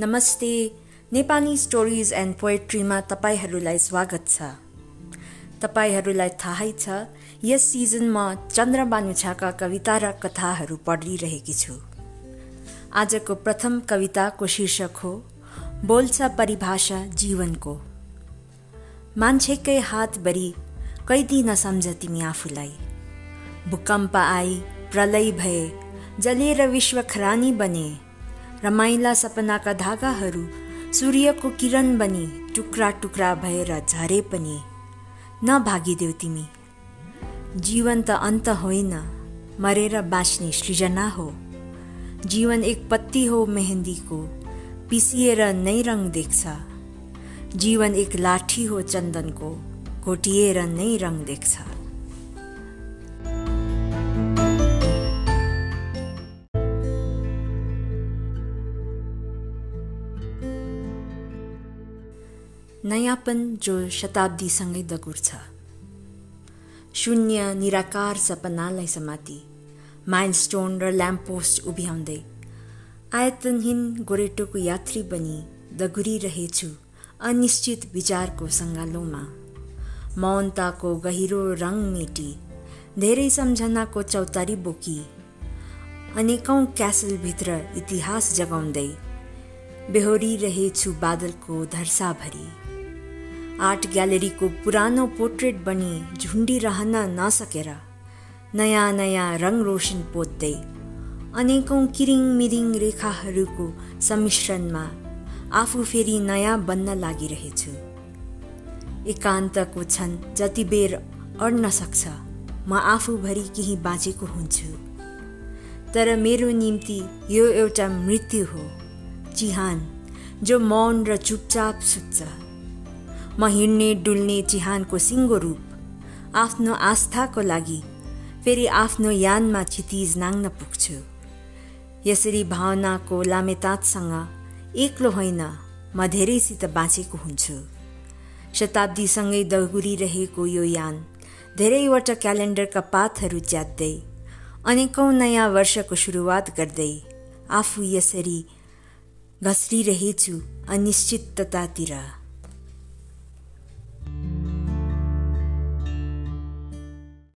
नमस्ते। Nepali stories and पोएट्रीमा तपाईँहरूलाई स्वागत छ। तपाईँहरूलाई थाहै छ यस सिजनमा चन्द्रबानुछाका कविता र कथाहरू पढिरहेकी छु। आजको प्रथम कविताको शीर्षक हो बोल्छ परिभाषा जीवनको। मान्छेकै हातभरि कैदी नसम्झ तिमी आफूलाई। भूकम्प आई प्रलय भए जलेर विश्व खरानी बने। रमाइला सपनाका धागाहरू सूर्यको किरण बनी टुक्रा टुक्रा भएर झरे पनि। नभागिदेऊ तिमी। जीवन त अन्त होइन। मरेर बाँच्ने सृजना हो। जीवन एक पत्ती हो मेहेन्दीको। पिसिएर नै रङ देख्छ। जीवन एक लाठी हो चन्दनको। घोटिएर नै रङ देख्छ। नयाँपन जो शताब्दीसँगै दगुर्छ शून्य निराकार सपनालाई समाति माइलस्टोन र ल्याम्पपोस्ट उभ्याउँदै आयतनहीन गोरेटोको यात्री बनी दगुरिरहेछु अनिश्चित विचारको सङ्गालोमा। मौनताको गहिरो रङ मेटी धेरै सम्झनाको चौतारी बोकी अनेकौँ क्यासलभित्र इतिहास जगाउँदै बेहोरिरहेछु बादलको धर्साभरि आर्ट ग्यालेरीको पुरानो पोर्ट्रेट बनी झुन्डिरहन नसकेर नयाँ नयाँ रङ रोशन पोत्दै अनेकौँ किरिङ मिरिङ रेखाहरूको सम्मिश्रणमा आफू फेरि नयाँ बन्न लागिरहेछु। एकान्तको क्षण जति बेर अड्न सक्छ म आफूभरि केही बाँचेको हुन्छु। तर मेरो निम्ति यो एउटा मृत्यु हो। चिहान जो मौन र चुपचाप सुत्छ। म हिँड्ने डुल्ने चिहानको सिङ्गो रूप। आफ्नो आस्थाको लागि फेरि आफ्नो यानमा क्षितिज नाङ्न पुग्छु। यसरी भावनाको लामेतातसँग एक्लो होइन म धेरैसित बाँचेको हुन्छु। शताब्दीसँगै दगुरिरहेको यो यान धेरैवटा क्यालेन्डरका पातहरू च्यात्दै अनेकौँ नयाँ वर्षको सुरुवात गर्दै आफू यसरी घस्रिरहेछु अनिश्चिततातिर।